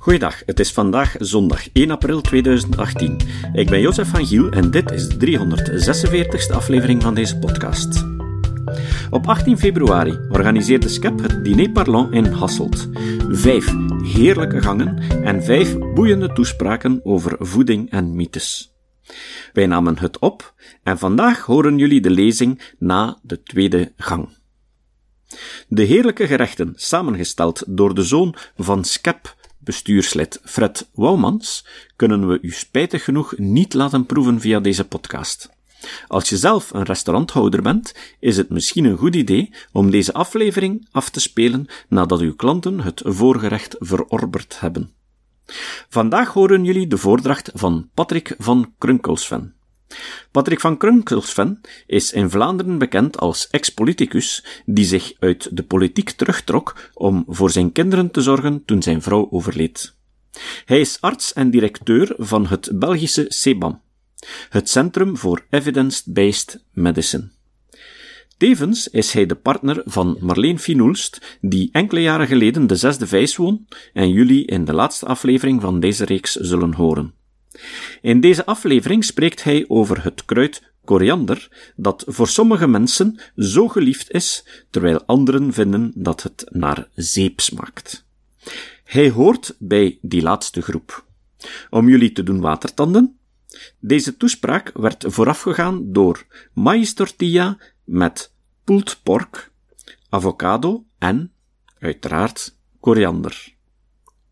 Goeiedag, het is vandaag zondag 1 april 2018. Ik ben Jozef van Giel en dit is de 346ste aflevering van deze podcast. Op 18 februari organiseerde SCEP het Diner Parlant in Hasselt. Vijf heerlijke gangen en vijf boeiende toespraken over voeding en mythes. Wij namen het op en vandaag horen jullie de lezing na de tweede gang. De heerlijke gerechten, samengesteld door de zoon van Skep, bestuurslid Fred Wouwmans, kunnen we u spijtig genoeg niet laten proeven via deze podcast. Als je zelf een restauranthouder bent, is het misschien een goed idee om deze aflevering af te spelen nadat uw klanten het voorgerecht verorberd hebben. Vandaag horen jullie de voordracht van Patrick van Krunkelsven. Patrick van Krunkelsven is in Vlaanderen bekend als ex-politicus die zich uit de politiek terugtrok om voor zijn kinderen te zorgen toen zijn vrouw overleed. Hij is arts en directeur van het Belgische CEBAM, het Centrum voor Evidence-Based Medicine. Tevens is hij de partner van Marleen Finoelst, die enkele jaren geleden de zesde vijs won en jullie in de laatste aflevering van deze reeks zullen horen. In deze aflevering spreekt hij over het kruid koriander, dat voor sommige mensen zo geliefd is, terwijl anderen vinden dat het naar zeep smaakt. Hij hoort bij die laatste groep. Om jullie te doen watertanden, deze toespraak werd voorafgegaan door maïs tortilla met pulled pork, avocado en, uiteraard, koriander.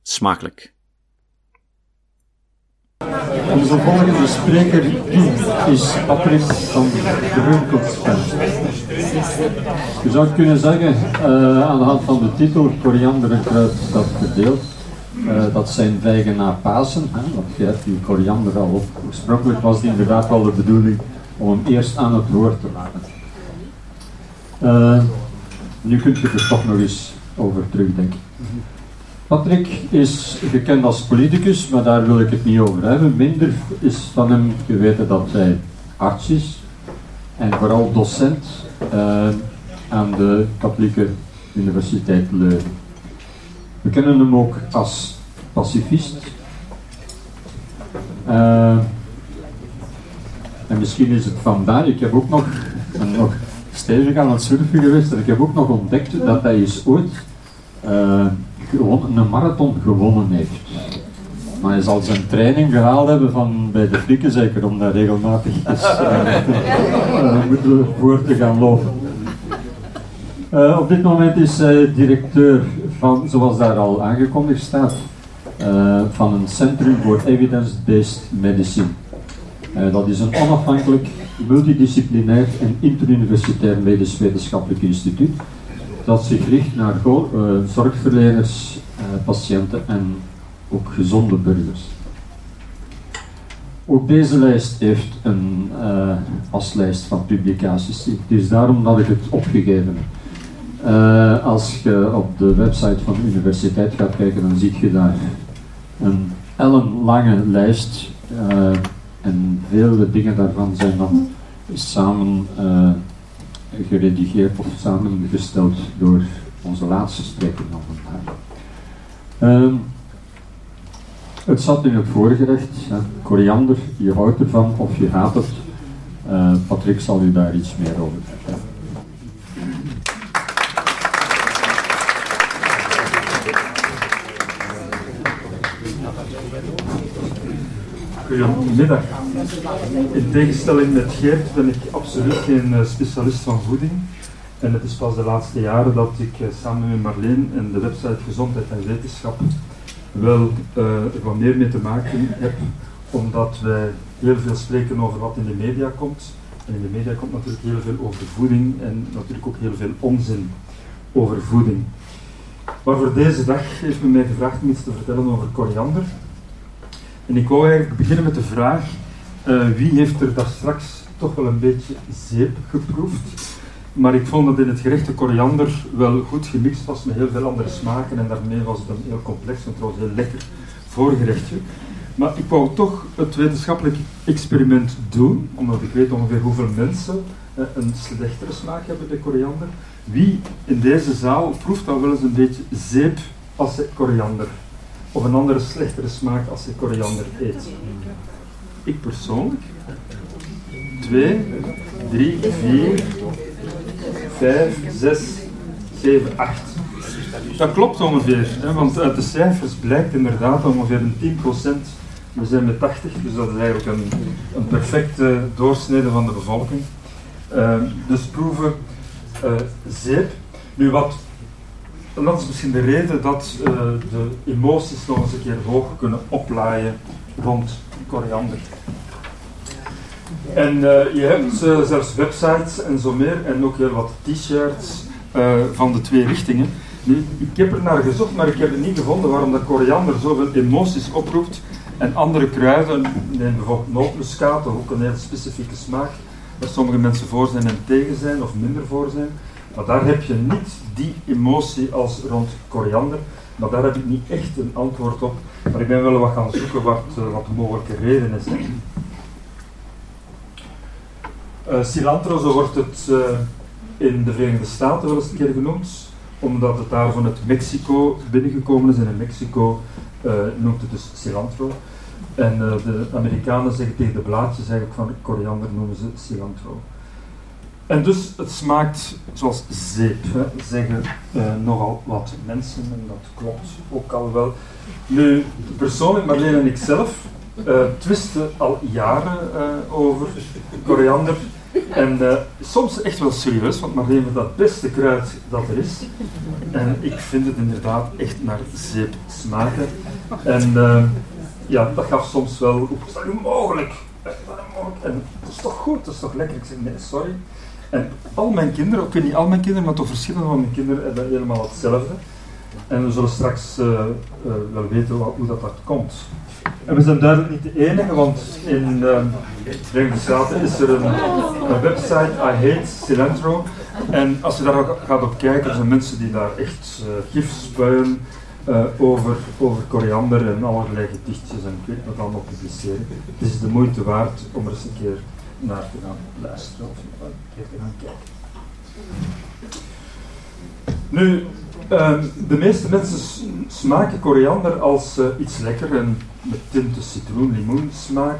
Smakelijk. Onze volgende spreker is Patrick van Brunkelspel. Je zou kunnen zeggen, uh, aan de hand van de titel Koriander en dat verdeelt, uh, dat zijn vijgen na Pasen, hè, want je hebt die koriander al op. Oorspronkelijk was het inderdaad wel de bedoeling om hem eerst aan het woord te laten. Uh, nu kunt je er toch nog eens over terugdenken. Patrick is bekend als politicus, maar daar wil ik het niet over hebben. Minder is van hem geweten dat hij arts is en vooral docent uh, aan de Katholieke Universiteit Leuven. We kennen hem ook als pacifist. Uh, en misschien is het vandaar, ik heb ook nog, nog stevig aan het surfen geweest en ik heb ook nog ontdekt dat hij is ooit uh, een marathon gewonnen heeft. Maar hij zal zijn training gehaald hebben van bij de flikken zeker, om daar regelmatig eens, uh, moeten voor te gaan lopen. Uh, op dit moment is hij directeur van, zoals daar al aangekondigd staat, uh, van een Centrum voor Evidence-Based Medicine. Uh, dat is een onafhankelijk, multidisciplinair en interuniversitair medisch wetenschappelijk instituut dat zich richt naar uh, zorgverleners, uh, patiënten en ook gezonde burgers. Ook deze lijst heeft een uh, aslijst van publicaties. Het is daarom dat ik het opgegeven heb. als je op de website van de universiteit gaat kijken, dan zie je daar een ellenlange lijst en vele dingen daarvan zijn dan samen geredigeerd of samengesteld door onze laatste spreker van vandaag. Um, het zat in het voorgerecht, hè, koriander, je houdt ervan of je haat het. Uh, Patrick zal u daar iets meer over vertellen. Goedemiddag. In tegenstelling met Geert ben ik absoluut geen eh, specialist van voeding. En het is pas de laatste jaren dat ik eh, samen met Marleen en de website Gezondheid en Wetenschap wel er wat meer mee te maken heb, omdat wij heel veel spreken over wat in de media komt. En in de media komt natuurlijk heel veel over voeding en natuurlijk ook heel veel onzin over voeding. Maar voor deze dag heeft men mij gevraagd om iets te vertellen over koriander. En ik wou eigenlijk beginnen met de vraag, uh, wie heeft er daar straks toch wel een beetje zeep geproefd? Maar ik vond dat in het gerecht de koriander wel goed gemixt was met heel veel andere smaken en daarmee was het een heel complex en trouwens heel lekker voorgerechtje. Maar ik wou toch het wetenschappelijk experiment doen, omdat ik weet ongeveer hoeveel mensen uh, een slechtere smaak hebben bij koriander. Wie in deze zaal proeft dan wel eens een beetje zeep als koriander? Of een andere slechtere smaak als je koriander eet? Ik persoonlijk. 2, 3, 4, 5, 6, 7, 8. Dat klopt ongeveer, hè, want uit de cijfers blijkt inderdaad ongeveer een 10%. We zijn met 80, dus dat is eigenlijk een, een perfecte doorsnede van de bevolking. Uh, dus proeven uh, zeep. Nu wat, en dat is misschien de reden dat uh, de emoties nog eens een keer hoog kunnen oplaaien rond koriander. En uh, je hebt uh, zelfs websites en zo meer, en ook heel wat t-shirts van de twee richtingen. Ik heb er naar gezocht, maar ik heb het niet gevonden waarom dat koriander zoveel emoties oproept. En andere kruiden, neem bijvoorbeeld nootmuskaat, ook een heel specifieke smaak, waar sommige mensen voor zijn en tegen zijn, of minder voor zijn. Maar daar heb je niet die emotie als rond koriander. Maar daar heb ik niet echt een antwoord op. Maar ik ben wel wat gaan zoeken wat, wat de mogelijke redenen zijn. Uh, cilantro, zo wordt het uh, in de Verenigde Staten wel eens een keer genoemd, omdat het daar vanuit Mexico binnengekomen is. En in Mexico uh, noemt het dus cilantro. En de Amerikanen zeggen tegen de blaadjes eigenlijk van koriander noemen ze cilantro. En dus het smaakt zoals zeep, zeggen nogal wat mensen, en dat klopt ook al wel. Nu, persoonlijk, Marlene en ik zelf, twisten al jaren over koriander. En soms echt wel serieus, want Marleen vindt dat het beste kruid dat er is. En ik vind het inderdaad echt naar zeep smaken. En ja, dat gaf soms wel op. Is dat mogelijk? En dat is toch goed, dat is toch lekker? Ik zeg nee, sorry. En al mijn kinderen, ik weet niet al mijn kinderen, maar toch verschillende van mijn kinderen hebben helemaal hetzelfde. En we zullen straks uh, wel weten wat, hoe dat, dat komt. En we zijn duidelijk niet de enige, want in uh, de Verenigde Staten is er een, website, I Hate Cilantro. En als je daar gaat op kijken, er zijn mensen die daar echt uh, gif spuien over, over koriander en allerlei gedichtjes en ik weet wat allemaal publiceren. Het is de moeite waard om er eens een keer naar te gaan luisteren of een keer te gaan kijken. Nu, uh, de meeste mensen smaken koriander als uh, iets lekker en met tinten citroen, limoen smaak,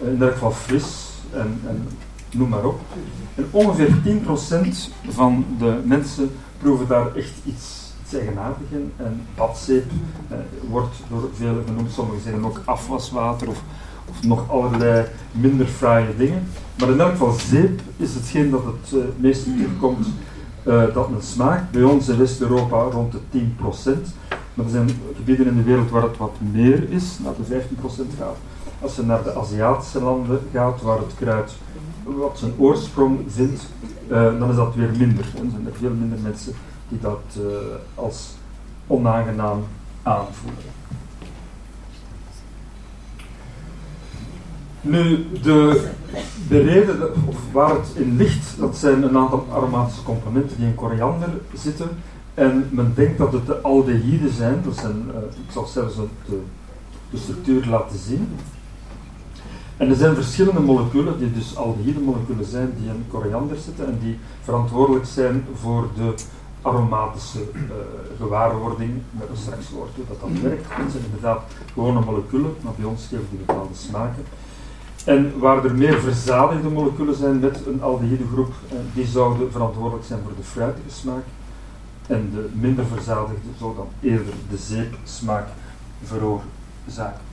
uh, in ieder geval fris en, en, noem maar op. En ongeveer 10% van de mensen proeven daar echt iets, iets eigenaardigs in. En badzeep uh, wordt door velen genoemd, sommigen zeggen ook afwaswater of nog allerlei minder fraaie dingen. Maar in elk geval zeep is hetgeen dat het uh, meest terugkomt uh, dat men smaakt. Bij ons in West-Europa rond de 10%. Maar er zijn gebieden in de wereld waar het wat meer is, naar de 15% gaat. Als je naar de Aziatische landen gaat, waar het kruid wat zijn oorsprong vindt, uh, dan is dat weer minder. Er zijn er veel minder mensen die dat als onaangenaam aanvoelen. Nu, de, de reden, of waar het in ligt, dat zijn een aantal aromatische componenten die in koriander zitten. En men denkt dat het de aldehyden zijn, dat zijn, uh, ik zal zelfs de, de structuur laten zien. En er zijn verschillende moleculen, die dus aldehyde moleculen zijn, die in koriander zitten en die verantwoordelijk zijn voor de aromatische uh, gewaarwording, met een straks woord hoe dat dan werkt. Dat zijn inderdaad gewone moleculen, maar bij ons geven die bepaalde smaken. En waar er meer verzadigde moleculen zijn met een aldehydegroep, eh, die zouden verantwoordelijk zijn voor de fruitige smaak. En de minder verzadigde zou dan eerder de zeepsmaak veroorzaken.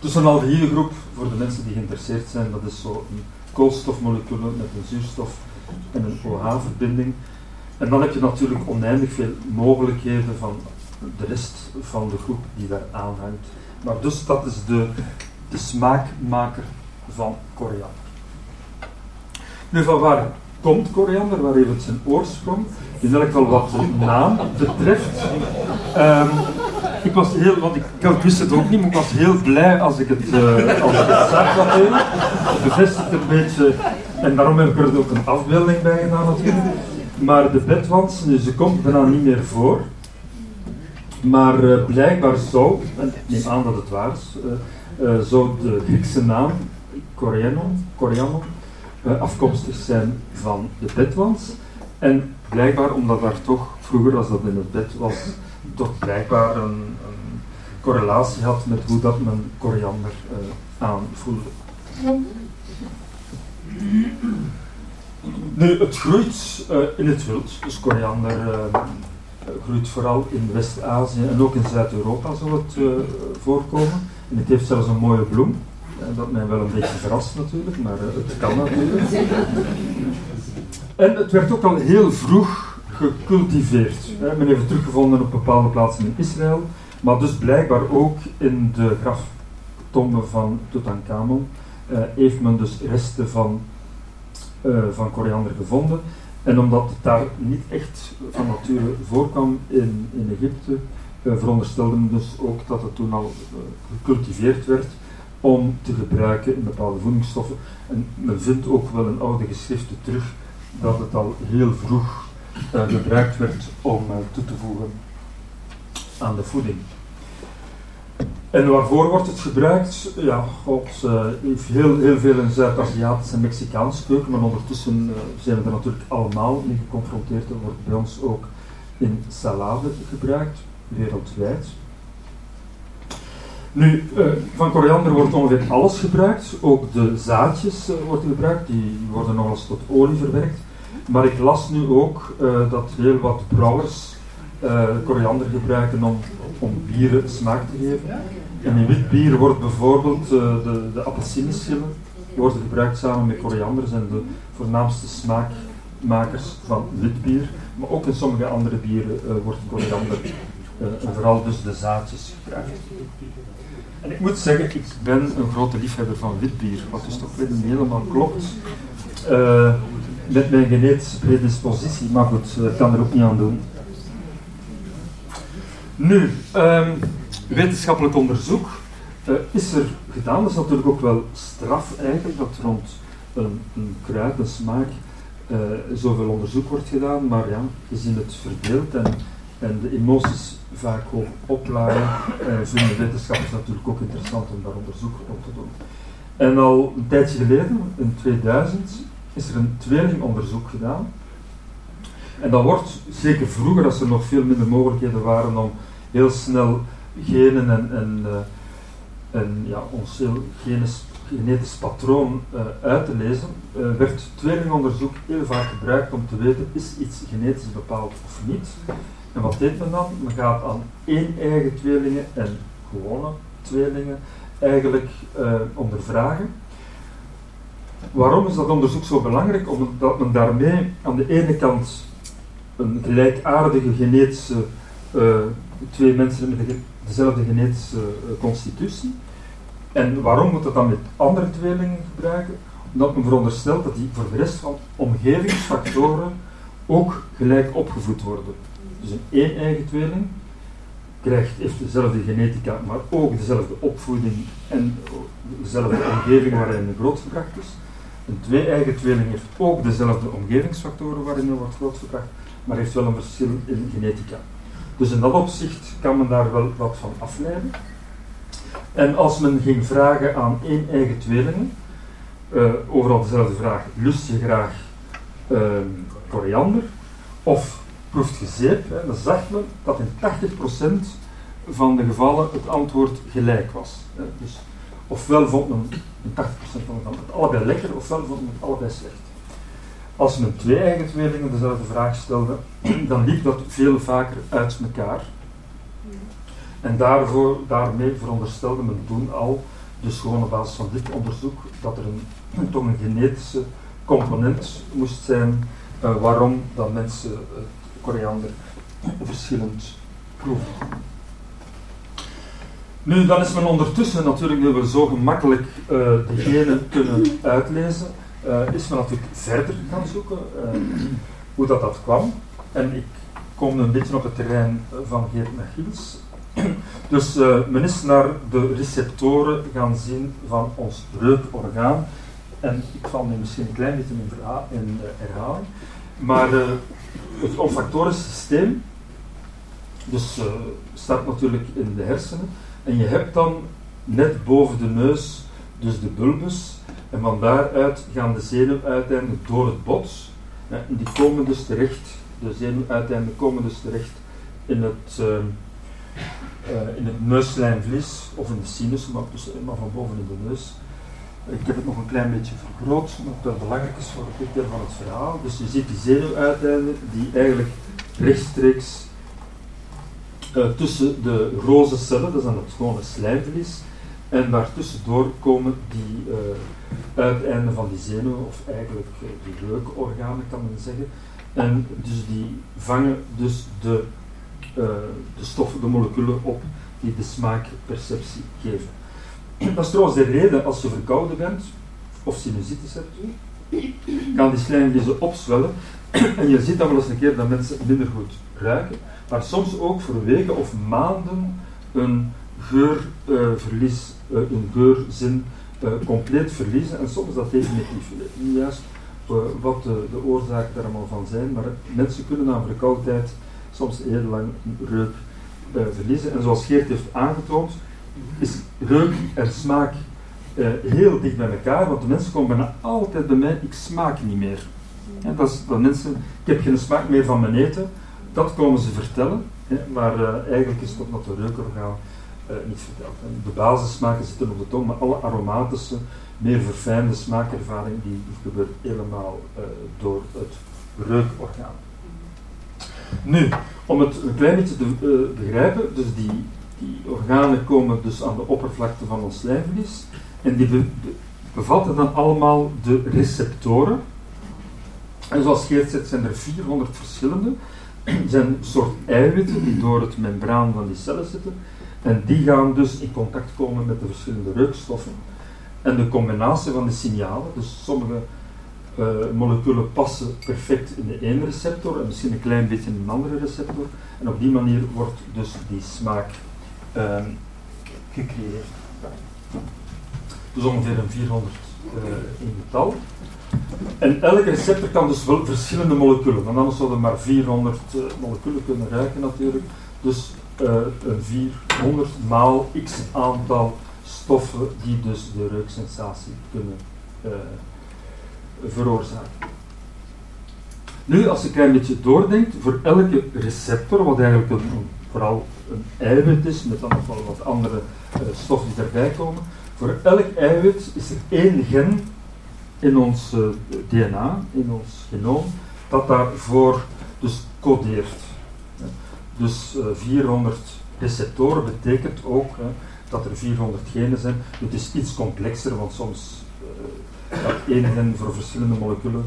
Dus een aldehydegroep, voor de mensen die geïnteresseerd zijn, dat is zo een koolstofmolecuul met een zuurstof en een OH-verbinding. En dan heb je natuurlijk oneindig veel mogelijkheden van de rest van de groep die daar aanhangt. Maar dus dat is de de smaakmaker van koriander. Nu, van waar komt koriander? Waar heeft het zijn oorsprong? In elk geval wat de naam betreft. Um, ik was heel, want ik, wist het ook niet, maar ik was heel blij als ik het, uh, als ik het zag dat Het bevestigt een beetje, en daarom heb ik er ook een afbeelding bij gedaan natuurlijk. Maar de bedwans, nu, ze komt bijna niet meer voor. Maar uh, blijkbaar zou, en ik neem aan dat het waar is, uh, uh, zou de Griekse naam Corianon, uh, afkomstig zijn van de bedwans. En blijkbaar omdat daar toch, vroeger als dat in het bed was, toch blijkbaar een, een, correlatie had met hoe dat men koriander uh, aanvoelde. Nu, het groeit in het wild, dus koriander groeit vooral in West-Azië en ook in Zuid-Europa zal het voorkomen. Het heeft zelfs een mooie bloem. dat mij wel een beetje verrast natuurlijk, maar het kan natuurlijk. En het werd ook al heel vroeg gecultiveerd. Men heeft het teruggevonden op bepaalde plaatsen in Israël, maar dus blijkbaar ook in de graftomben van Tutankhamon heeft men dus resten van, van koriander gevonden. En omdat het daar niet echt van nature voorkwam in, in Egypte, uh, veronderstelde men dus ook dat het toen al gecultiveerd werd om te gebruiken in bepaalde voedingsstoffen. En men vindt ook wel in oude geschriften terug dat het al heel vroeg uh, gebruikt werd om toe te voegen aan de voeding. En waarvoor wordt het gebruikt? Ja, God heel, heel veel in Zuid-Aziatische en Mexicaanse keuken, maar ondertussen zijn we er natuurlijk allemaal mee geconfronteerd. Er wordt bij ons ook in salade gebruikt, wereldwijd. Nu, uh, van koriander wordt ongeveer alles gebruikt, ook de zaadjes uh, worden gebruikt, die worden nog eens tot olie verwerkt. Maar ik las nu ook uh, dat heel wat brouwers koriander gebruiken om, om bieren smaak te geven. En in wit bier wordt bijvoorbeeld de, de appelsineschillen gebruikt samen met koriander, zijn de voornaamste smaakmakers van wit bier. Maar ook in sommige andere bieren wordt koriander, en vooral dus de zaadjes gebruikt. En ik moet zeggen, ik ben een grote liefhebber van wit bier, wat dus toch weer niet helemaal klopt uh, met mijn genetische predispositie, maar goed, ik kan er ook niet aan doen. Nu, um, wetenschappelijk onderzoek is er gedaan, dat is natuurlijk ook wel straf eigenlijk, dat rond een, een kruid, een smaak, zoveel onderzoek wordt gedaan, maar ja, gezien het verdeeld en, en de emoties vaak hoog opladen, eh, vinden wetenschappers natuurlijk ook interessant om daar onderzoek op te doen. En al een tijdje geleden, in 2000, is er een tweelingonderzoek gedaan. En dat wordt, zeker vroeger, als er nog veel minder mogelijkheden waren om heel snel genen en, en, en ja, ons heel genetisch, patroon uh, uit te lezen, uh, werd tweelingonderzoek heel vaak gebruikt om te weten, is iets genetisch bepaald of niet. En wat deed men dan? Men gaat aan één eigen tweelingen en gewone tweelingen eigenlijk uh, ondervragen. Waarom is dat onderzoek zo belangrijk? Omdat men daarmee aan de ene kant een gelijkaardige genetische, uh, twee mensen met dezelfde genetische uh, constitutie. En waarom moet dat dan met andere tweelingen gebruiken? Omdat men veronderstelt dat die voor de rest van omgevingsfactoren ook gelijk opgevoed worden. Dus een één-eigen tweeling krijgt, heeft dezelfde genetica, maar ook dezelfde opvoeding en dezelfde omgeving waarin hij grootgebracht is. Een twee-eigen tweeling heeft ook dezelfde omgevingsfactoren waarin hij wordt grootgebracht, maar heeft wel een verschil in genetica. Dus in dat opzicht kan men daar wel wat van afleiden. En als men ging vragen aan één eigen tweelingen, uh, overal dezelfde vraag, lust je graag uh, koriander? Of proeft gezeep, hè, dan zag men dat in 80% van de gevallen het antwoord gelijk was. Dus ofwel vond men in 80% van de gevallen het allebei lekker, ofwel vond men het allebei slecht. Als men twee eigen tweelingen dezelfde vraag stelde, dan liep dat veel vaker uit elkaar. En daarvoor, daarmee veronderstelde men toen al, dus gewoon op basis van dit onderzoek, dat er een, toch een genetische component moest zijn uh, waarom dat mensen uh, koriander verschillend proeven. Nu, dan is men ondertussen natuurlijk, nu we zo gemakkelijk uh, de genen kunnen uitlezen, uh, is men natuurlijk verder gaan zoeken uh, hoe dat, dat kwam. En ik kom een beetje op het terrein van Geert Michiels. dus men is naar de receptoren gaan zien van ons reukorgaan. En ik val nu misschien een klein beetje in, in herhaling. Maar het systeem dus, uh, staat natuurlijk in de hersenen. En je hebt dan net boven de neus dus de bulbus. En van daaruit gaan de zenuwuiteinden door het bot. en die komen dus terecht, de zenuwuiteinden komen dus terecht in het, uh, in het neuslijnvlies of in de sinus, maar, dus, maar van boven in de neus. Ik heb het nog een klein beetje vergroot, omdat dat belangrijk is voor het deel van het verhaal. Dus je ziet die zenuwuiteinden die eigenlijk rechtstreeks uh, tussen de roze cellen, dat is dan het gewone slijmvlies, en daartussendoor komen die uh, uiteinden van die zenuwen, of eigenlijk uh, die reukorganen kan men zeggen. En dus die vangen dus de, de stoffen, de moleculen op die de smaakperceptie geven. Dat is trouwens de reden als je verkouden bent, of sinusitis hebt, kan die slijmvliezen opzwellen. en je ziet dan wel eens een keer dat mensen minder goed ruiken, maar soms ook voor weken of maanden een geurverlies, uh, een geurzin uh, compleet verliezen. En soms dat definitief. Niet juist wat de, de oorzaken daar allemaal van zijn, maar mensen kunnen aan verkoudheid soms heel lang reuk verliezen. En zoals Geert heeft aangetoond, is reuk en smaak heel dicht bij elkaar, want de mensen komen bijna altijd bij mij, ik smaak niet meer. Dat is dat mensen, ik heb geen smaak meer van mijn eten, dat komen ze vertellen, hè, maar uh, eigenlijk is het ook dat de reukorgaan uh, niet vertelt. En de basissmaken zitten op de tong, maar alle aromatische, meer verfijnde smaakervaring die gebeurt helemaal door het reukorgaan. Nu, om het een klein beetje te begrijpen, dus die, die organen komen dus aan de oppervlakte van ons slijmvlies en die be bevatten dan allemaal de receptoren. En zoals Geert zijn er 400 verschillende zijn een soort eiwitten die door het membraan van die cellen zitten. En die gaan dus in contact komen met de verschillende reukstoffen. En de combinatie van de signalen, dus sommige uh, moleculen passen perfect in de ene receptor en misschien een klein beetje in een andere receptor. En op die manier wordt dus die smaak uh, gecreëerd. Dus ongeveer een 400 uh, in getal. En elke receptor kan dus wel verschillende moleculen, want anders zouden maar 400 uh, moleculen kunnen ruiken natuurlijk. Dus uh, een 400 maal x aantal stoffen die dus de reuksensatie kunnen veroorzaken. Nu, als je een klein beetje doordenkt, voor elke receptor, wat eigenlijk een, vooral een eiwit is, met dan nog wel wat andere stoffen die erbij komen, voor elk eiwit is er één gen in ons uh, DNA, in ons genoom, dat daarvoor dus codeert. Dus uh, 400 receptoren betekent ook dat er 400 genen zijn. Het is iets complexer, want soms dat één gen voor verschillende moleculen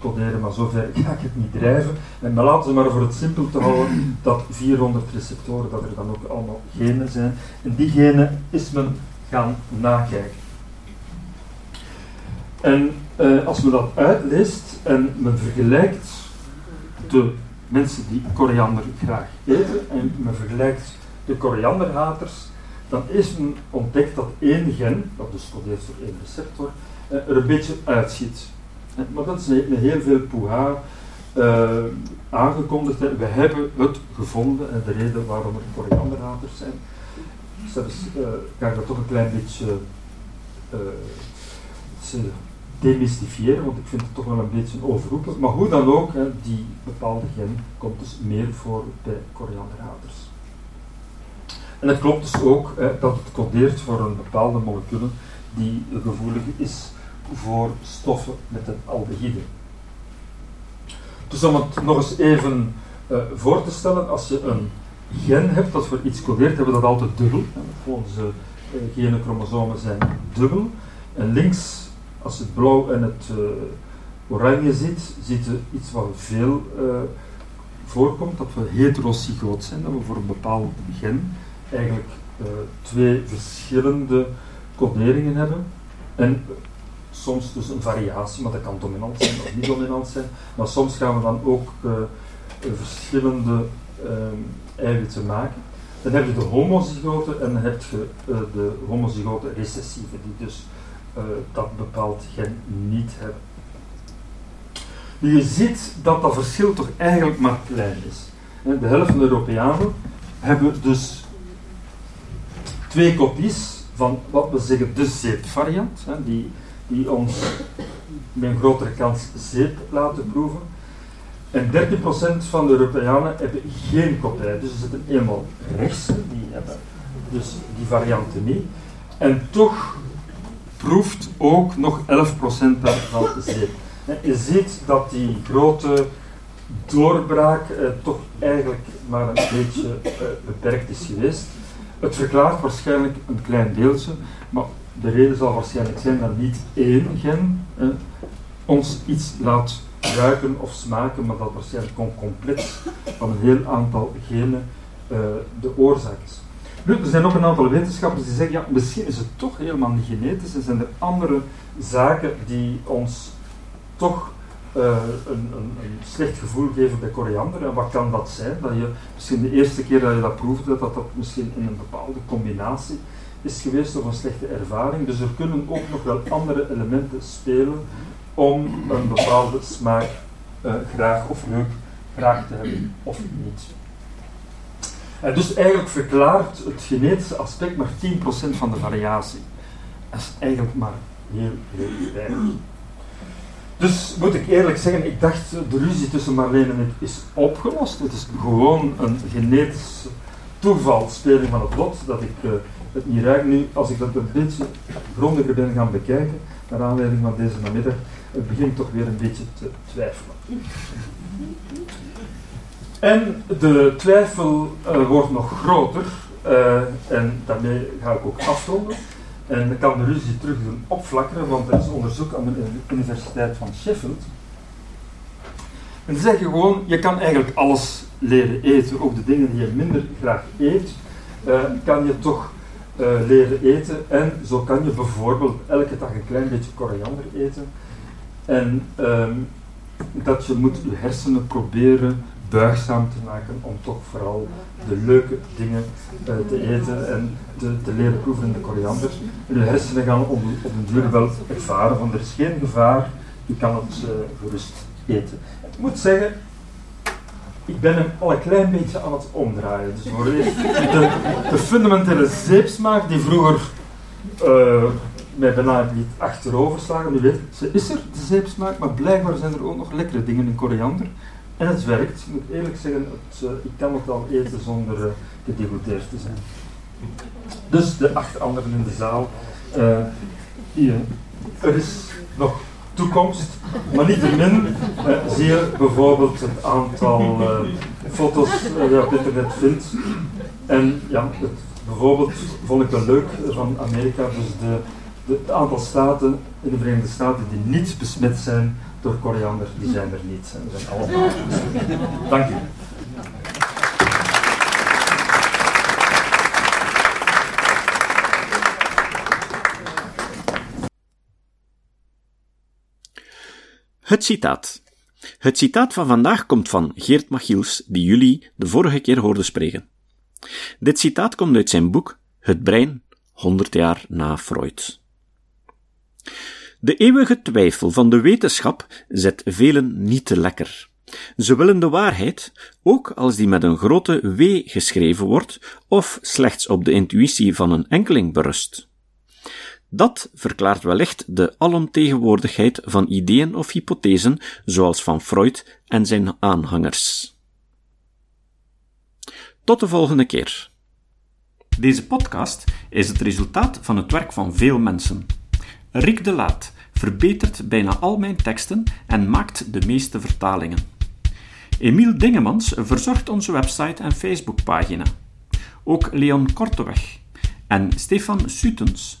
coderen, maar zover ga ik het niet drijven. En maar laten we maar voor het simpel te houden dat 400 receptoren, dat er dan ook allemaal genen zijn. En die genen is men gaan nakijken. En uh, als men dat uitleest en men vergelijkt de mensen die koriander graag eten en men vergelijkt de korianderhaters, dan is men ontdekt dat één gen, dat dus codeert voor één receptor, uh, er een beetje uitschiet. Uh, maar dat is met heel veel poeha aangekondigd. Hè. We hebben het gevonden en de reden waarom er korianderhaters zijn. Zelfs kan ik dat toch een klein beetje demystifiëren, want ik vind het toch wel een beetje overroepelijk. Maar hoe dan ook, hè, die bepaalde gen komt dus meer voor bij korianderhaters. En het klopt dus ook hè, dat het codeert voor een bepaalde molecule die gevoelig is voor stoffen met een aldehyde. Dus om het nog eens even uh, voor te stellen, als je een gen hebt dat voor iets codeert, hebben we dat altijd dubbel. Onze uh, gene chromosomen zijn dubbel. En links als je het blauw en het uh, oranje ziet, ziet je iets wat veel voorkomt, dat we heterozygoot zijn, dat we voor een bepaald gen eigenlijk twee verschillende coderingen hebben. En soms dus een variatie, maar dat kan dominant zijn of niet dominant zijn. Maar soms gaan we dan ook verschillende eiwitten maken. Dan heb je de homozygote en dan heb je de homozygote recessieve, die dus dat bepaald gen niet hebben. Je ziet dat dat verschil toch eigenlijk maar klein is. De helft van de Europeanen hebben dus twee kopies van wat we zeggen de zeepvariant, die, die ons met een grotere kans zeep laten proeven. En 13% van de Europeanen hebben geen kopij. Dus er zitten eenmaal rechts, die hebben dus die varianten niet. En toch proeft ook nog 11% daarvan zeep. Je ziet dat die grote doorbraak eh, toch eigenlijk maar een beetje eh, beperkt is geweest. Het verklaart waarschijnlijk een klein deeltje, maar de reden zal waarschijnlijk zijn dat niet één gen eh, ons iets laat ruiken of smaken, maar dat waarschijnlijk een complex van een heel aantal genen uh, de oorzaak is. Nu, er zijn ook een aantal wetenschappers die zeggen, ja, misschien is het toch helemaal niet genetisch en zijn er andere zaken die ons toch uh, een, een, een, slecht gevoel geven bij koriander. En wat kan dat zijn? Dat je misschien de eerste keer dat je dat proefde, dat dat misschien in een bepaalde combinatie is geweest of een slechte ervaring. Dus er kunnen ook nog wel andere elementen spelen om een bepaalde smaak uh, graag of leuk graag te hebben of niet. En dus eigenlijk verklaart het genetische aspect maar 10% van de variatie. Dat is eigenlijk maar heel, heel weinig. Dus moet ik eerlijk zeggen, ik dacht de ruzie tussen Marleen en ik is opgelost. Het is gewoon een genetische toevalspeling van het lot dat ik uh, het ruik. Nu, als ik dat een beetje grondiger ben gaan bekijken, naar aanleiding van deze namiddag, het begint toch weer een beetje te twijfelen. En de twijfel uh, wordt nog groter, uh, en daarmee ga ik ook afronden. En dan kan de ruzie terug doen opflakkeren, want er is onderzoek aan de Universiteit van Sheffield. En ze zeggen gewoon, je kan eigenlijk alles leren eten, ook de dingen die je minder graag eet, uh, kan je toch uh, leren eten. En zo kan je bijvoorbeeld elke dag een klein beetje koriander eten. En um, dat je moet je hersenen proberen buigzaam te maken om toch vooral de leuke dingen uh, te eten en te, leren proeven in de koriander. En je hersenen gaan op, op een duur wel ervaren van er is geen gevaar, je kan het uh, gerust eten. Ik moet zeggen, ik ben hem al een klein beetje aan het omdraaien. Dus de, de fundamentele zeepsmaak die vroeger uh, mij bijna niet achterover slagen, nu weet ze is er, de zeepsmaak, maar blijkbaar zijn er ook nog lekkere dingen in koriander. En het werkt. Ik moet eerlijk zeggen, het, uh, ik kan het al eten zonder uh, gedegoteerd te zijn. Dus de acht anderen in de zaal. Hier, er is nog toekomst, maar niettemin uh, zie je bijvoorbeeld het aantal foto's dat je op internet vindt. En ja, bijvoorbeeld vond ik wel leuk van Amerika, dus de, de, het aantal staten in de Verenigde Staten die niet besmet zijn door koriander, die zijn er niet. Zijn allemaal. Dank u. Het citaat. Het citaat van vandaag komt van Geert Machiels, die jullie de vorige keer hoorden spreken. Dit citaat komt uit zijn boek Het brein, 100 jaar na Freud. De eeuwige twijfel van de wetenschap zet velen niet te lekker. Ze willen de waarheid, ook als die met een grote W geschreven wordt of slechts op de intuïtie van een enkeling berust. Dat verklaart wellicht de alomtegenwoordigheid van ideeën of hypothesen, zoals van Freud en zijn aanhangers. Tot de volgende keer. Deze podcast is het resultaat van het werk van veel mensen. Rick de Laat verbetert bijna al mijn teksten en maakt de meeste vertalingen. Emiel Dingemans verzorgt onze website en Facebookpagina. Ook Leon Korteweg en Stefan Sutens